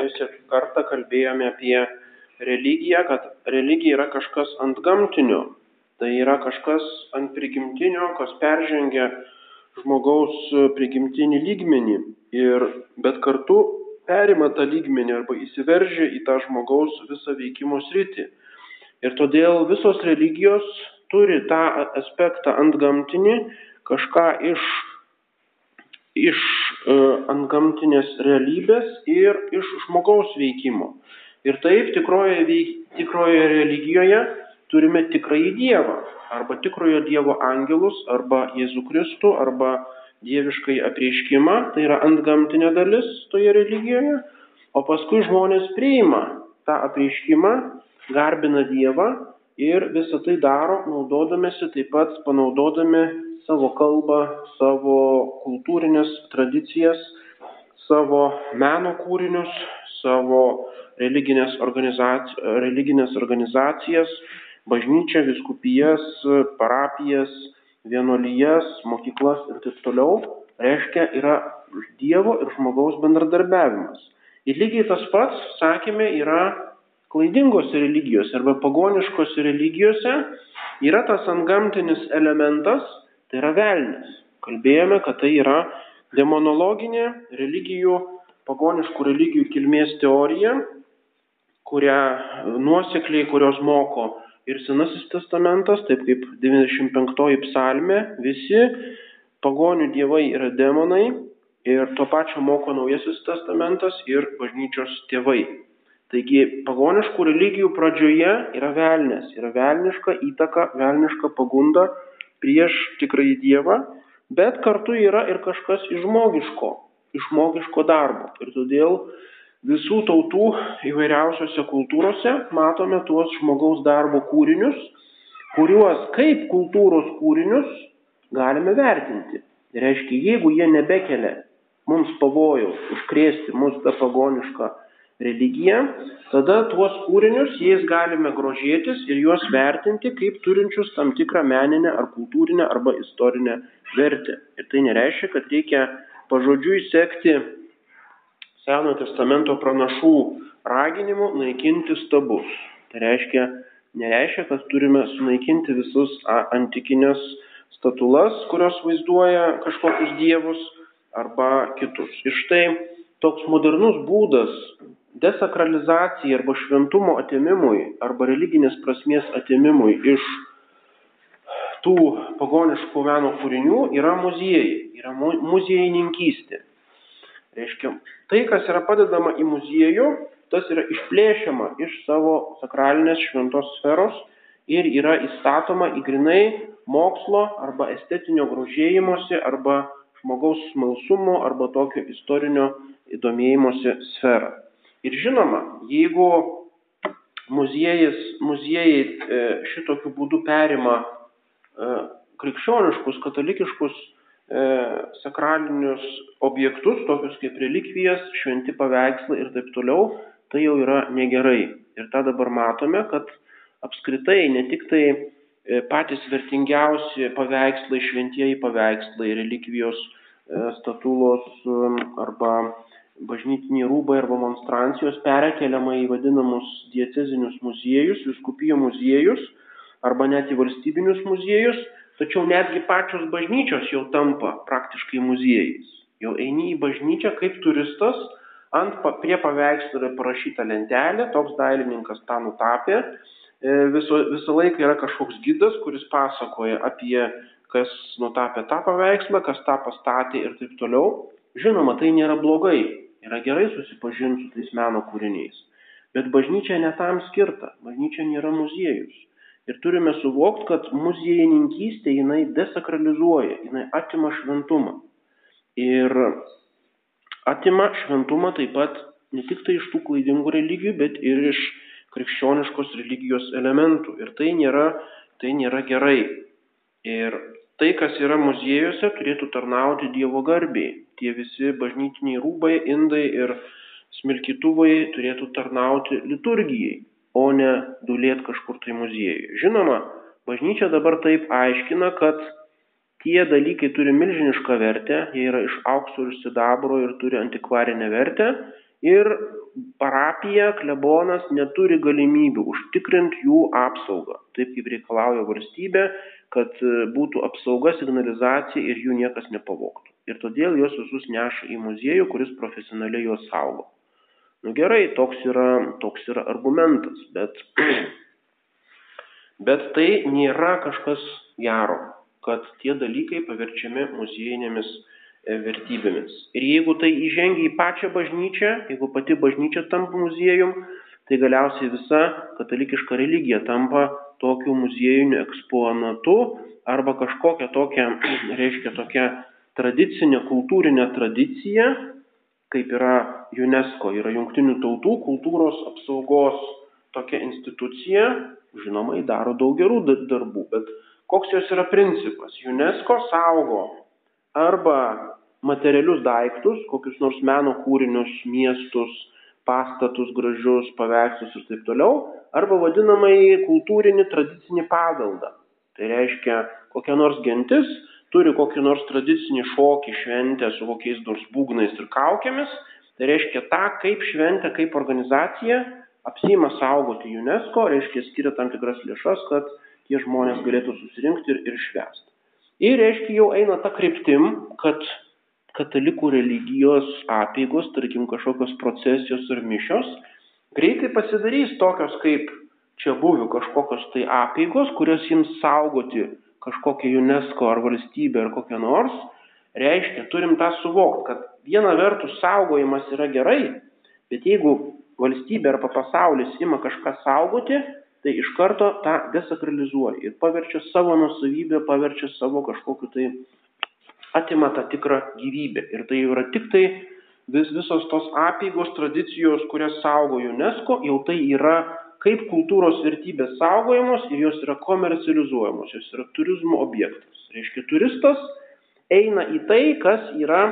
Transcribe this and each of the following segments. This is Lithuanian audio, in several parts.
praėjusią kartą kalbėjome apie religiją, kad religija yra kažkas ant gamtinio, tai yra kažkas ant prigimtinio, kas peržengia žmogaus prigimtinį lygmenį, ir, bet kartu perima tą lygmenį arba įsiveržia į tą žmogaus visą veikimo sritį. Ir todėl visos religijos turi tą aspektą ant gamtinį, kažką iš iš e, antgamtinės realybės ir iš žmogaus veikimo. Ir taip tikroje, veik, tikroje religijoje turime tikrąjį Dievą, arba tikrojo Dievo angelus, arba Jėzų Kristų, arba dieviškai apreiškimą, tai yra antgamtinė dalis toje religijoje, o paskui žmonės priima tą apreiškimą, garbina Dievą ir visą tai daro, naudodamėsi taip pat panaudodami savo kalbą, savo kultūrinės tradicijas, savo meno kūrinius, savo religinės, organizac... religinės organizacijas, bažnyčią, viskupijas, parapijas, vienuolijas, mokyklas ir taip toliau, reiškia yra Dievo ir žmogaus bendradarbiavimas. Ir lygiai tas pats, sakėme, yra klaidingose religijose arba pagoniškose religijose yra tas antgamtinis elementas, tai yra velnis. Kalbėjome, kad tai yra demonologinė religijų, pagoniškų religijų kilmės teorija, kurią nuosekliai, kurios moko ir Senasis testamentas, taip kaip 95 psalmė, visi pagonių dievai yra demonai ir to pačio moko Naujasis testamentas ir bažnyčios tėvai. Taigi pagoniškų religijų pradžioje yra velnės, yra velniška įtaka, velniška pagunda prieš tikrąjį Dievą, bet kartu yra ir kažkas iš žmogiško, iš žmogiško darbo. Ir todėl visų tautų įvairiausiose kultūrose matome tuos žmogaus darbo kūrinius, kuriuos kaip kultūros kūrinius galime vertinti. Tai reiškia, jeigu jie nebekelia mums pavojaus užkrėsti mūsų tą pagonišką religiją, tada tuos kūrinius jais galime grožėtis ir juos vertinti kaip turinčius tam tikrą meninę ar kultūrinę arba istorinę vertę. Ir tai nereiškia, kad reikia pažodžiui sekti Senojo testamento pranašų raginimu naikinti stabus. Tai reiškia, nereiškia, kad turime sunaikinti visus antikinės statulas, kurios vaizduoja kažkokius dievus arba kitus. Ir štai toks modernus būdas desakralizacijai arba šventumo atimimui arba religinės prasmės atimimui iš tų pagoniškų meno kūrinių yra muziejai, yra muziejininkystė. Reiškia, tai, kas yra padedama į muziejų, tas yra išplėšiama iš savo sakralinės šventos sferos ir yra įstatoma į grinai mokslo arba estetinio grožėjimosi arba žmogaus smalsumo arba tokio istorinio įdomėjimosi sferą. Ir žinoma, jeigu muziejais, muziejai e, šitokiu būdu perima e, krikščioniškus, katalikiškus e, sakralinius objektus, tokius kaip relikvijas, šventi paveikslai ir taip toliau, tai jau yra negerai. Ir tą dabar matome, kad apskritai ne tik tai patys vertingiausi paveikslai, šventieji paveikslai, relikvijos, statulos arba bažnytiniai rūbai arba monstrancijos perkeliama į vadinamus diecezinius muziejus, viskupijų muziejus arba net į valstybinius muziejus, tačiau netgi pačios bažnyčios jau tampa praktiškai muziejais. Jau eini į bažnyčią kaip turistas, ant prie paveikslo yra parašyta lentelė, toks dailininkas tą nutapė, e, viso, visą laiką yra kažkoks gidas, kuris pasakoja apie kas nutapė tą paveikslą, kas tą pastatė ir taip toliau. Žinoma, tai nėra blogai, Yra gerai susipažinti su tais meno kūriniais. Bet bažnyčia ne tam skirta. Bažnyčia nėra muziejus. Ir turime suvokti, kad muziejininkystė jinai desakralizuoja, jinai atima šventumą. Ir atima šventumą taip pat ne tik tai iš tų klaidingų religijų, bet ir iš krikščioniškos religijos elementų. Ir tai nėra, tai nėra gerai. Ir tai, kas yra muziejuose, turėtų tarnauti Dievo garbiai. Tie visi bažnytiniai rūbai, indai ir smilkytuvai turėtų tarnauti liturgijai, o ne dulėti kažkur tai muziejui. Žinoma, bažnyčia dabar taip aiškina, kad tie dalykai turi milžinišką vertę, jie yra iš aukso ir sidabro ir turi antikvarinę vertę ir parapija, klebonas neturi galimybių užtikrinti jų apsaugą, taip kaip reikalauja valstybė, kad e, būtų apsauga, signalizacija ir jų niekas nepavoktų. Ir todėl juos visus neša į muziejų, kuris profesionaliai juos saugo. Nu gerai, toks yra, toks yra argumentas, bet, bet tai nėra kažkas gero, kad tie dalykai paverčiami muziejinėmis E, vertybėmis. Ir jeigu tai įžengia į pačią bažnyčią, jeigu pati bažnyčia tampa muziejum, tai galiausiai visa katalikiška religija tampa tokiu muziejiniu eksponatu arba kažkokia tokia, reiškia tokia tradicinė, kultūrinė tradicija, kaip yra UNESCO, yra jungtinių tautų kultūros apsaugos tokia institucija, žinoma, daro daug gerų darbų, bet koks jos yra principas? UNESCO saugo arba materialius daiktus, kokius nors meno kūrinius, miestus, pastatus gražius, paveikslus ir taip toliau, arba vadinamąjį kultūrinį tradicinį paveldą. Tai reiškia, kokia nors gentis turi kokį nors tradicinį šokį, šventę su kokiais nors būgnais ir kaukėmis, tai reiškia tą, kaip šventę, kaip organizacija apsima saugoti UNESCO, reiškia skiria tam tikras lėšas, kad tie žmonės galėtų susirinkti ir, ir švęsti. Ir reiškia jau eina ta kryptim, kad katalikų religijos apėgos, tarkim kažkokios procesijos ar mišios, greitai pasidarys tokios kaip čia buvių kažkokios tai apėgos, kurios jiems saugoti kažkokią UNESCO ar valstybę ar kokią nors, reiškia, turim tą suvokti, kad viena vertus saugojimas yra gerai, bet jeigu valstybė arba pasaulis ima kažką saugoti, tai iš karto tą desakralizuoja ir paverčia savo nusavybę, paverčia savo kažkokiu tai, atima tą tikrą gyvybę. Ir tai yra tik tai vis, visos tos apėgos tradicijos, kurias saugo UNESCO, jau tai yra kaip kultūros vertybės saugojamos ir jos yra komercializuojamos, jos yra turizmo objektas. Reiškia, turistas eina į tai, kas yra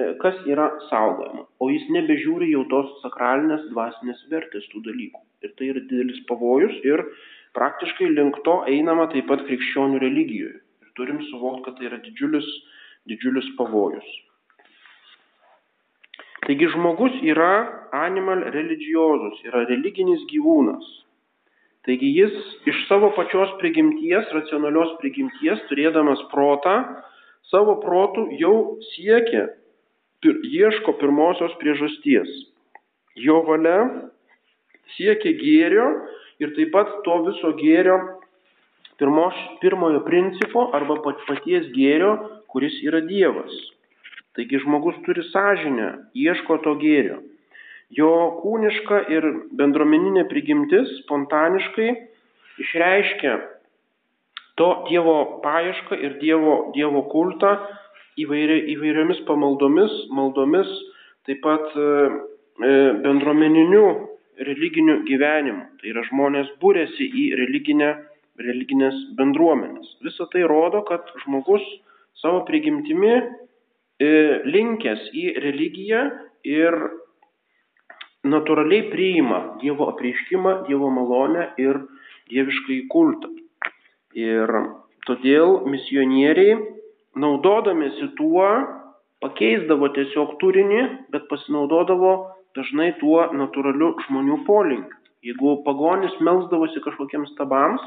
E, kas yra saugojama, o jis nebežiūri jau tos sakralinės dvasinės vertės tų dalykų. Ir tai yra didelis pavojus ir praktiškai link to einama taip pat krikščionių religijoje. Ir turim suvokti, kad tai yra didžiulis, didžiulis pavojus. Taigi žmogus yra animal religiozus, yra religinis gyvūnas. Taigi jis iš savo pačios prigimties, racionalios prigimties, turėdamas protą, savo protų jau siekia pir, ieško pirmosios priežasties. Jo valia siekia gėrio ir taip pat to viso gėrio pirmos, pirmojo principo arba paties gėrio, kuris yra Dievas. Taigi žmogus turi sąžinę, ieško to gėrio. Jo kūniška ir bendruomeninė prigimtis spontaniškai išreiškia to Dievo paiešką ir Dievo, dievo kultą įvairi, įvairiomis pamaldomis, maldomis, taip pat e, e, bendruomeniniu religiniu gyvenimu. Tai yra žmonės būrėsi į religinę, religinės bendruomenės. Visą tai rodo, kad žmogus savo prigimtimi e, linkęs į religiją ir natūraliai priima Dievo apreiškimą, Dievo malonę ir dieviškai kultą. Ir todėl misionieriai naudodamėsi tuo, pakeisdavo tiesiog turinį, bet pasinaudodavo dažnai tuo natūraliu žmonių polinkiu. Jeigu pagonis melsdavosi kažkokiems stabams,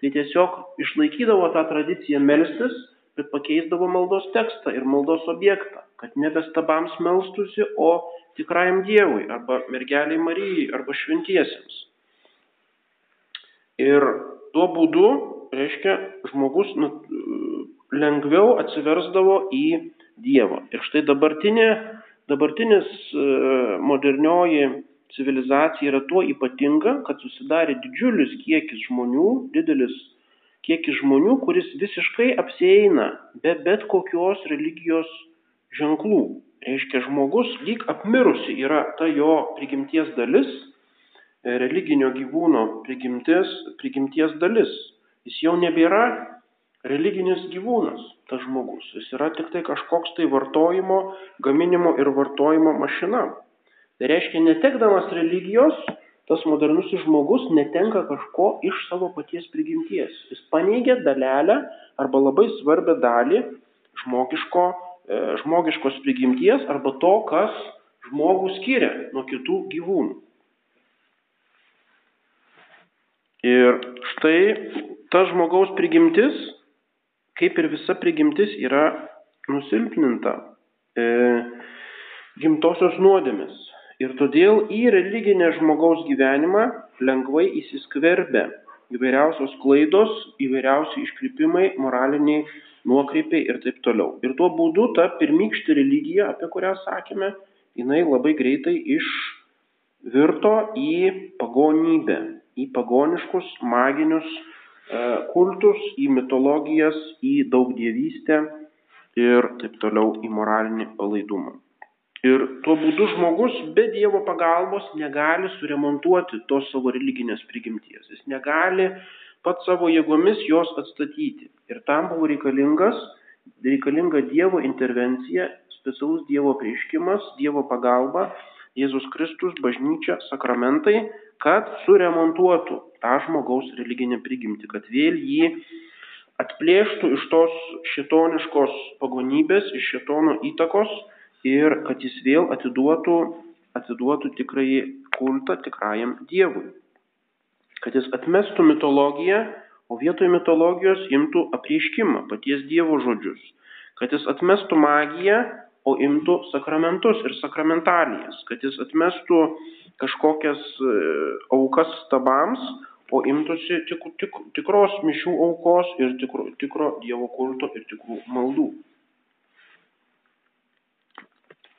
tai tiesiog išlaikydavo tą tradiciją melstis, bet pakeisdavo maldos tekstą ir maldos objektą, kad nebe stabams melstusi, o tikrajam Dievui arba mergeliai Marijai arba šventiesiems. Ir tuo būdu, reiškia, žmogus nu, lengviau atsiversdavo į Dievą. Ir štai dabartinė, dabartinis e, modernioji civilizacija yra tuo ypatinga, kad susidarė didžiulis kiekis žmonių, didelis kiekis žmonių, kuris visiškai apsieina be bet kokios religijos ženklų. Reiškia, žmogus lyg apmirusi yra ta jo prigimties dalis, e, religinio gyvūno prigimties, prigimties dalis. Jis jau nebėra religinis gyvūnas, tas žmogus. Jis yra tik tai kažkoks tai vartojimo, gaminimo ir vartojimo mašina. Tai reiškia, netekdamas religijos, tas modernusis žmogus netenka kažko iš savo paties prigimties. Jis paneigia dalelę arba labai svarbę dalį žmogiško, e, žmogiškos prigimties arba to, kas žmogų skiria nuo kitų gyvūnų. Ir štai ta žmogaus prigimtis, kaip ir visa prigimtis, yra nusilpninta e, gimtosios nuodėmis. Ir todėl į religinę žmogaus gyvenimą lengvai įsiskverbia įvairiausios klaidos, įvairiausi iškrypimai, moraliniai nuokrypiai ir taip toliau. Ir tuo būdu ta pirmykštė religija, apie kurią sakėme, jinai labai greitai išvirto į pagonybę, į pagoniškus maginius e, kultus, į mitologijas, į daugdievystę ir taip toliau į moralinį palaidumą. Ir tuo būdu žmogus be Dievo pagalbos negali suremontuoti tos savo religinės prigimties. Jis negali pats savo jėgomis jos atstatyti. Ir tam buvo reikalingas, reikalinga Dievo intervencija, specialus Dievo prieškimas, Dievo pagalba, Jėzus Kristus, bažnyčia, sakramentai, kad suremontuotų tą žmogaus religinę prigimtį, kad vėl jį atplėštų iš tos šitoniškos pagonybės, iš šitono įtakos ir kad jis vėl atiduotų, atiduotų tikrąjį kultą tikrajam Dievui. Kad jis atmestų mitologiją, o vietoj mitologijos imtų apreiškimą, paties Dievo žodžius. Kad jis atmestų magiją, o imtų sakramentus ir sakramentalijas. Kad jis atmestų kažkokias e, aukas stabams, o imtųsi tik, tik, tikros mišių aukos ir tikro, tikro Dievo kulto ir tikrų maldų.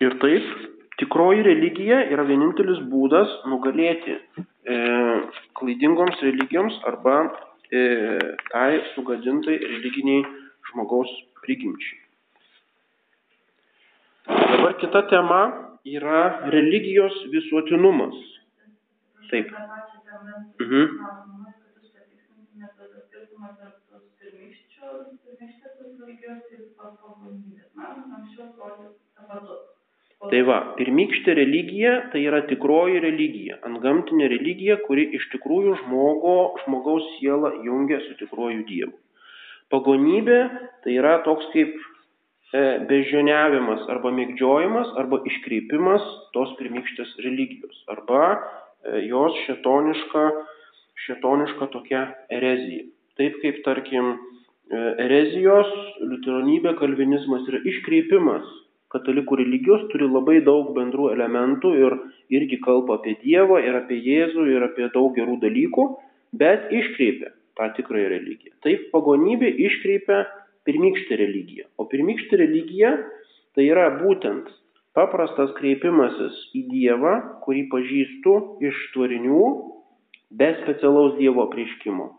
Ir taip, tikroji religija yra vienintelis būdas nugalėti e, klaidingoms religijoms arba e, tai sugadintai religiniai žmogaus prigimčiai. Dabar kita tema yra religijos visuotinumas. Taip. Mhm. religijos ir pagonybės. Man anksčiau atrodė tapatus. Tai va, pirmykštė religija tai yra tikroji religija, antgamtinė religija, kuri iš tikrųjų žmogo, žmogaus sielą jungia su tikruoju Dievu. Pagonybė tai yra toks kaip e, bežioniavimas arba mėgdžiojimas arba iškreipimas tos pirmykštės religijos arba e, jos šetoniška, šetoniška tokia erezija. Taip kaip tarkim e, erezijos, liuteronybė, kalvinizmas yra iškreipimas katalikų religijos turi labai daug bendrų elementų ir irgi kalba apie Dievą ir apie Jėzų ir apie daug gerų dalykų, bet iškreipia tą tikrąją religiją. Taip pagonybė iškreipia pirmykštę religiją. O pirmykštė religija tai yra būtent paprastas kreipimasis į Dievą, kurį pažįstu iš tvarinių, be specialaus Dievo prieškimo.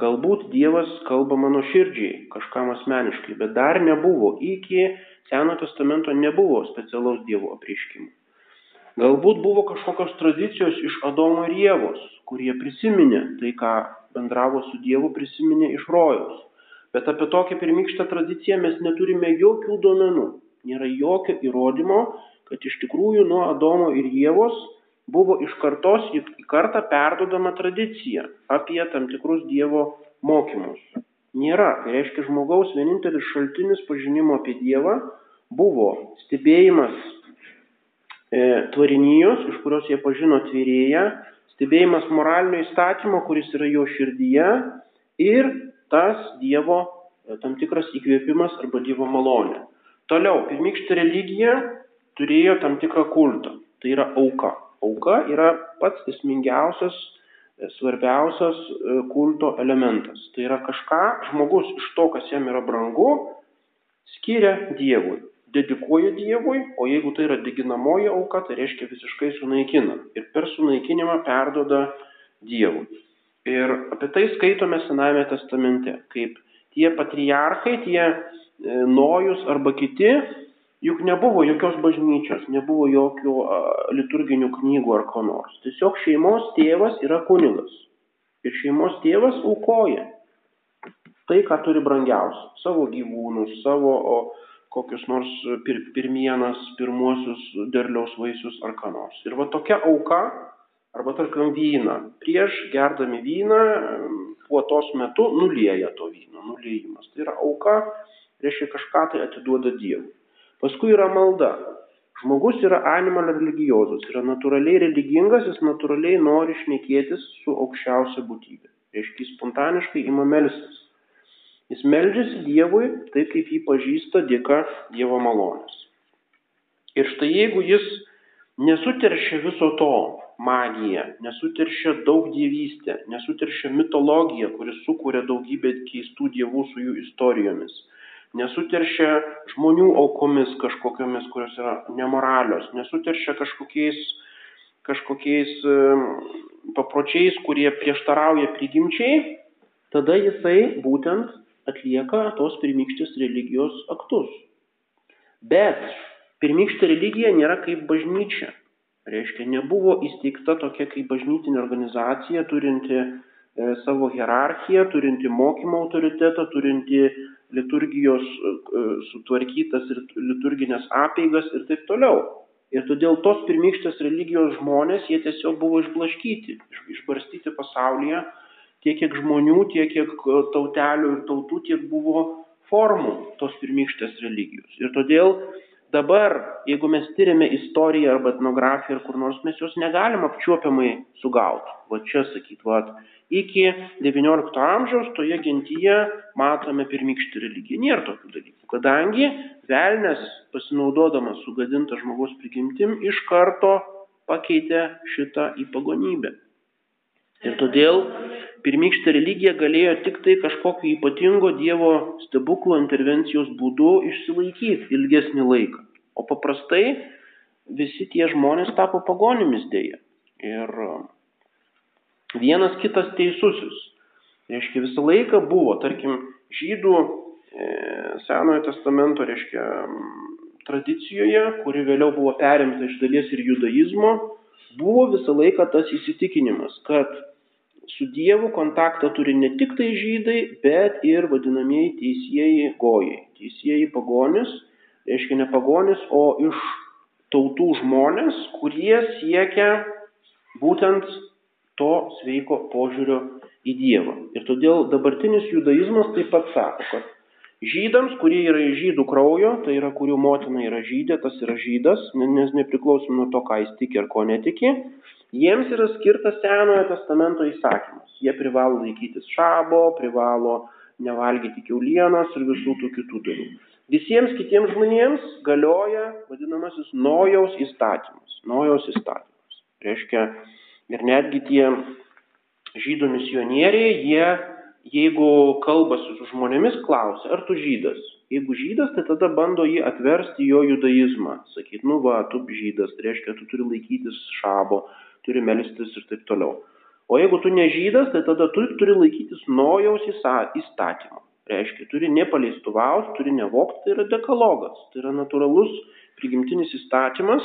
Galbūt Dievas kalba mano širdžiai, kažkam asmeniškai, bet dar nebuvo iki Seno testamento nebuvo specialaus Dievo apreiškimo. Galbūt buvo kažkokios tradicijos iš Adomo ir Jėvos, kurie prisiminė tai, ką bendravo su Dievu, prisiminė iš rojaus. Bet apie tokią pirmykštę tradiciją mes neturime jokių duomenų. Nėra jokio įrodymo, kad iš tikrųjų nuo Adomo ir Jėvos buvo iš kartos į kartą perdodama tradicija apie tam tikrus Dievo mokymus nėra. Tai reiškia, žmogaus vienintelis šaltinis pažinimo apie Dievą buvo stebėjimas e, tvarinijos, iš kurios jie pažino tvyrėją, stebėjimas moralinio įstatymo, kuris yra jo širdyje ir tas Dievo e, tam tikras įkvėpimas arba Dievo malonė. Toliau, pirmykštė religija turėjo tam tikrą kultą, tai yra auka. Auka yra pats esmingiausias svarbiausias e, kulto elementas. Tai yra kažką žmogus iš to, kas jam yra brangu, skiria Dievui, dedikuoja Dievui, o jeigu tai yra deginamoji auka, tai reiškia visiškai sunaikina ir per sunaikinimą perdoda Dievui. Ir apie tai skaitome Senajame testamente, kaip tie patriarchai, tie e, Nojus arba kiti Juk nebuvo jokios bažnyčios, nebuvo jokių a, liturginių knygų ar ko nors. Tiesiog šeimos tėvas yra kunigas. Ir šeimos tėvas aukoja tai, ką turi brangiausia. Savo gyvūnus, savo o, kokius nors pir, pirmienas, pirmuosius derliaus vaisius ar ką nors. Ir va tokia auka, arba tarkim vyną, prieš gerdami vyną, puotos metu nulieja to vyno, nuliejimas. Tai yra auka, reiškia kažką tai atiduoda Dievui. Paskui yra malda. Žmogus yra animal religiozus, yra natūraliai religingas, jis natūraliai nori šnekėtis su aukščiausia būtybė. Reiškia, spontaniškai ima melstis. Jis meldžiasi Dievui taip, kaip jį pažįsta dėka Dievo malonės. Ir štai jeigu jis nesuteršia viso to magija, nesuteršia daug dievystę, nesuteršia mitologiją, kuris sukuria daugybę keistų dievų su jų istorijomis, nesuteršia žmonių aukomis kažkokiamis, kurios yra nemoralios, nesuteršia kažkokiais, kažkokiais papročiais, kurie prieštarauja prigimčiai, tada jisai būtent atlieka tos pirmykštės religijos aktus. Bet pirmykštė religija nėra kaip bažnyčia. Reiškia, nebuvo įsteigta tokia kaip bažnytinė organizacija, turinti e, savo hierarchiją, turinti mokymo autoritetą, turinti liturgijos e, sutvarkytas ir liturginės apeigas ir taip toliau. Ir todėl tos pirmykštės religijos žmonės, jie tiesiog buvo išblaškyti, išbarstyti pasaulyje tiek kiek žmonių, tiek kiek e, tautelių ir tautų, tiek buvo formų tos pirmykštės religijos. Ir todėl dabar, jeigu mes tyriame istoriją arba etnografiją ar kur nors, mes jos negalim apčiuopiamai sugauti. Va čia sakyt, va, iki XIX amžiaus toje gentyje matome pirmykštį religiją. Nėra tokių dalykų, kadangi velnės pasinaudodamas sugadintą žmogaus prigimtim iš karto pakeitė šitą į pagonybę. Ir todėl pirmykštė religija galėjo tik tai kažkokio ypatingo Dievo stebuklo intervencijos būdu išsilaikyti ilgesnį laiką. O paprastai visi tie žmonės tapo pagonimis dėja. Ir vienas kitas teisusis. Reiškia, visą laiką buvo, tarkim, žydų e, Senojo testamento, reiškia, tradicijoje, kuri vėliau buvo perimta iš dalies ir judaizmo, buvo visą laiką tas įsitikinimas, kad su Dievu kontaktą turi ne tik tai žydai, bet ir vadinamieji teisėjai gojai. Teisėjai pagonis, reiškia ne pagonis, o iš tautų žmonės, kurie siekia būtent to sveiko požiūrio į Dievą. Ir todėl dabartinis judaizmas taip pat sako, kad žydams, kurie yra iš žydų kraujo, tai yra kurių motina yra žydė, tas yra žydas, nes nepriklausom nuo to, ką jis tiki ar ko netiki, Jiems yra skirtas Senojo testamento įsakymas. Jie privalo laikytis šabo, privalo nevalgyti keulienos ir visų tų kitų dalykų. Visiems kitiems žmonėms galioja vadinamasis nojaus įstatymas. Nojaus įstatymas. Reiškia, ir netgi tie žydų misionieriai, jie, jeigu kalbasi su žmonėmis, klausia, ar tu žydas? Jeigu žydas, tai tada bando jį atversti jo judaizmą. Sakyt, nu va, tu žydas, tai reiškia, tu turi laikytis šabo, turi melstis ir taip toliau. O jeigu tu nežydas, tai tada tu turi laikytis nojaus įstatymo. Reiškia, turi nepaleistuvaus, turi nevokti, tai yra dekalogas. Tai yra natūralus prigimtinis įstatymas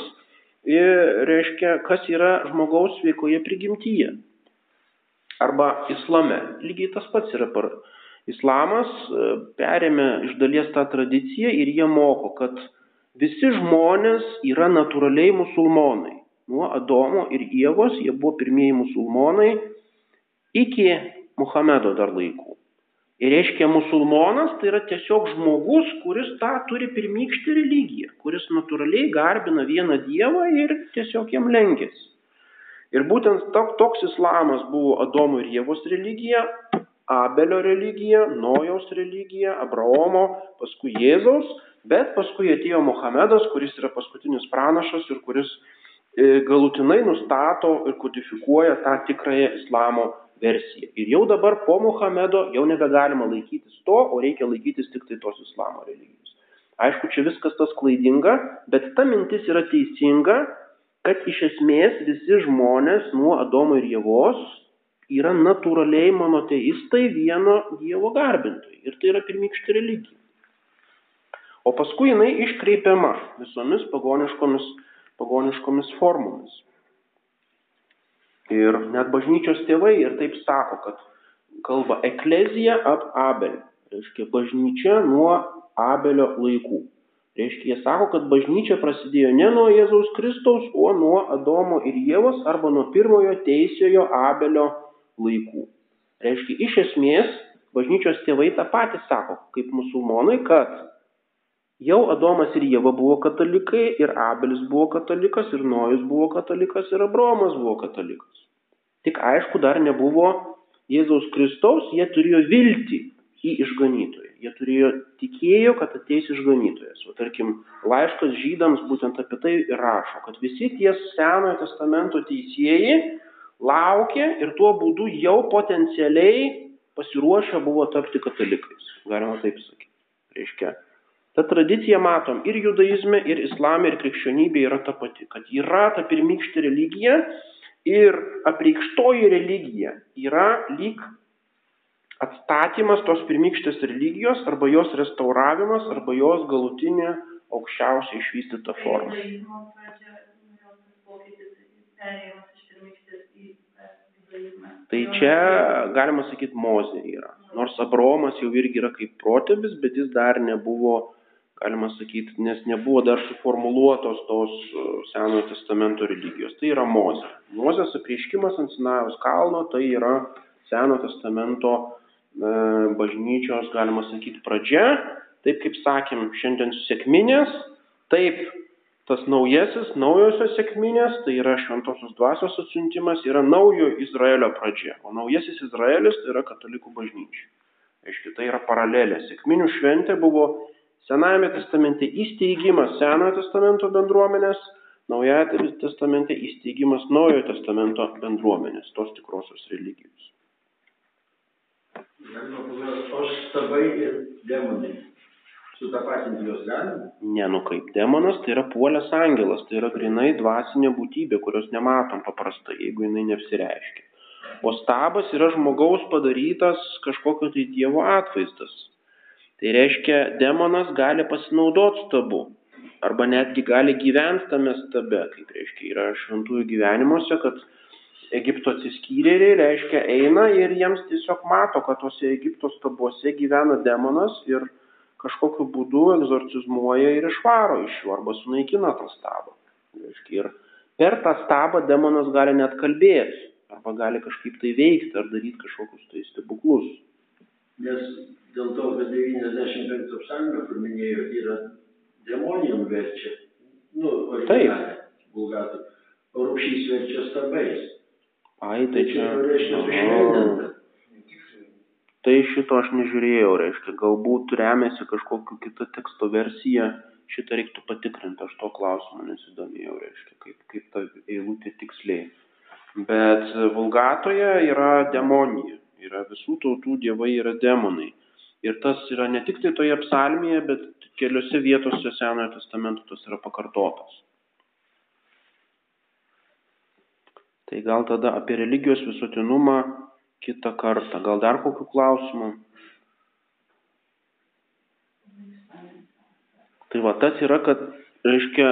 ir reiškia, kas yra žmogaus sveikoje prigimtyje. Arba islame. Lygiai tas pats yra par. Islamas e, perėmė iš dalies tą tradiciją ir jie moko, kad visi žmonės yra natūraliai musulmonai nuo Adomo ir Ievos, jie buvo pirmieji musulmonai iki Muhamedo dar laikų. Ir reiškia, musulmonas tai yra tiesiog žmogus, kuris tą turi pirmykštį religiją, kuris natūraliai garbina vieną dievą ir tiesiog jam lenkėsi. Ir būtent toks islamas buvo Adomo ir Jėvos religija, Abelio religija, Nojaus religija, Abraomo, paskui Jėzaus, bet paskui atėjo Muhamedas, kuris yra paskutinis pranašas ir kuris E, galutinai nustato ir kodifikuoja tą tikrąją islamo versiją. Ir jau dabar po Muhamedo jau nebegalima laikytis to, o reikia laikytis tik tai tos islamo religijos. Aišku, čia viskas tas klaidinga, bet ta mintis yra teisinga, kad iš esmės visi žmonės nuo Adomo ir Jėvos yra natūraliai monoteistai vieno Dievo garbintojai. Ir tai yra pirmykštė religija. O paskui jinai iškreipiama visomis pagoniškomis pagoniškomis formomis. Ir net bažnyčios tėvai ir taip sako, kad kalba eklezija ap abel, reiškia bažnyčia nuo abelio laikų. Reiškia, jie sako, kad bažnyčia prasidėjo ne nuo Jėzaus Kristaus, o nuo Adomo ir Jėvos arba nuo pirmojo teisėjo Abelio laikų. Reiškia, iš esmės, bažnyčios tėvai tą patį sako, kaip musulmonai, kad Jau Adomas ir Jėva buvo katalikai, ir Abelis buvo katalikas, ir Nojus buvo katalikas, ir Abromas buvo katalikas. Tik aišku, dar nebuvo Jėzaus Kristaus, jie turėjo viltį į išganytoją. Jie turėjo tikėjo, kad ateis išganytojas. O tarkim, laiškas žydams būtent apie tai ir rašo, kad visi tie Senojo testamento teisėjai laukė ir tuo būdu jau potencialiai pasiruošę buvo tapti katalikais. Galima taip sakyti. Reiškia, ta tradicija matom ir judaizme, ir islame, ir krikščionybė yra ta pati, kad yra ta pirmykštė religija ir apreikštoji religija yra lyg atstatymas tos pirmykštės religijos arba jos restauravimas arba jos galutinė aukščiausiai išvystyta forma. Tai čia galima sakyti Mozė yra. Nors Abromas jau irgi yra kaip protėvis, bet jis dar nebuvo, galima sakyti, nes nebuvo dar suformuluotos tos e, Senojo testamento religijos. Tai yra Mozė. Mozės apreiškimas ant Sinajaus kalno tai yra Senojo testamento e, bažnyčios, galima sakyti, pradžia. Taip kaip sakėm, šiandien sėkminės, taip tas naujasis, naujosios sėkminės, tai yra šventosios dvasios atsiuntimas, yra naujo Izraelio pradžia. O naujasis Izraelis tai yra katalikų bažnyčia. Aiškiai, tai yra paralelė. Sėkminių šventė buvo Senajame testamente įsteigimas Senojo testamento bendruomenės, Naujajame testamente įsteigimas Naujojo testamento bendruomenės, tos tikrosios religijos. O stabai ir demonai sutapatinti juos galima? Ne, nu kaip demonas, tai yra puolęs angelas, tai yra grinai dvasinė būtybė, kurios nematom paprastai, jeigu jinai neapsireiškia. O stabas yra žmogaus padarytas kažkokio tai dievo atvaizdas. Tai reiškia, demonas gali pasinaudoti stabu. Arba netgi gali gyventi tame stabe, kaip reiškia, yra šventųjų gyvenimuose, kad Egipto atsiskyrėliai, reiškia, eina ir jiems tiesiog mato, kad tose Egipto stabuose gyvena demonas ir kažkokiu būdu egzorcizmuoja ir išvaro iš jų arba sunaikina tą stabą. Ir per tą stabą demonas gali net kalbėti arba gali kažkaip tai veikti ar daryti kažkokius tai stebuklus. Nes dėl to, kad 95 psalmė, kur minėjo, yra demonijom verčia. Nu, Taip. Bulgatų. O rūpšys verčia stabais. Ai, tai čia. Tai sušvelninta. Tai šito aš nežiūrėjau, reiškia, galbūt remiasi kažkokiu kitą teksto versiją, šitą reiktų patikrinti, aš to klausimo nesidomėjau, reiškia, kaip, kaip ta eilutė tiksliai. Bet vulgatoje yra demonija, yra visų tautų dievai yra demonai. Ir tas yra ne tik tai toje psalmėje, bet keliose vietose Senojo testamento tas yra pakartotas. Tai gal tada apie religijos visuotinumą kitą kartą. Gal dar kokių klausimų? Tai va tas yra, kad, reiškia,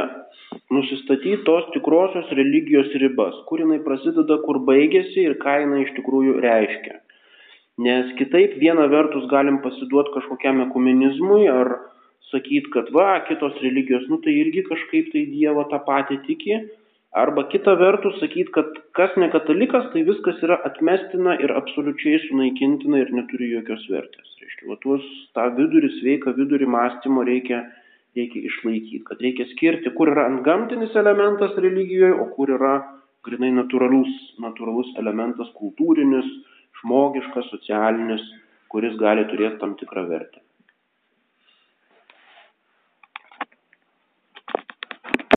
nusistatyti tos tikrosios religijos ribas, kur jinai prasideda, kur baigėsi ir ką jinai iš tikrųjų reiškia. Nes kitaip viena vertus galim pasiduoti kažkokiam ekumenizmui ar sakyti, kad va, kitos religijos, nu tai irgi kažkaip tai Dievo tą patį tiki, Arba kita vertus sakyti, kad kas ne katalikas, tai viskas yra atmestina ir absoliučiai sunaikintina ir neturi jokios vertės. Reiškia, va, tuos tą vidurį, sveiką vidurį mąstymo reikia, reikia išlaikyti, kad reikia skirti, kur yra antgamtinis elementas religijoje, o kur yra grinai natūralus, natūralus elementas kultūrinis, žmogiškas, socialinis, kuris gali turėti tam tikrą vertę.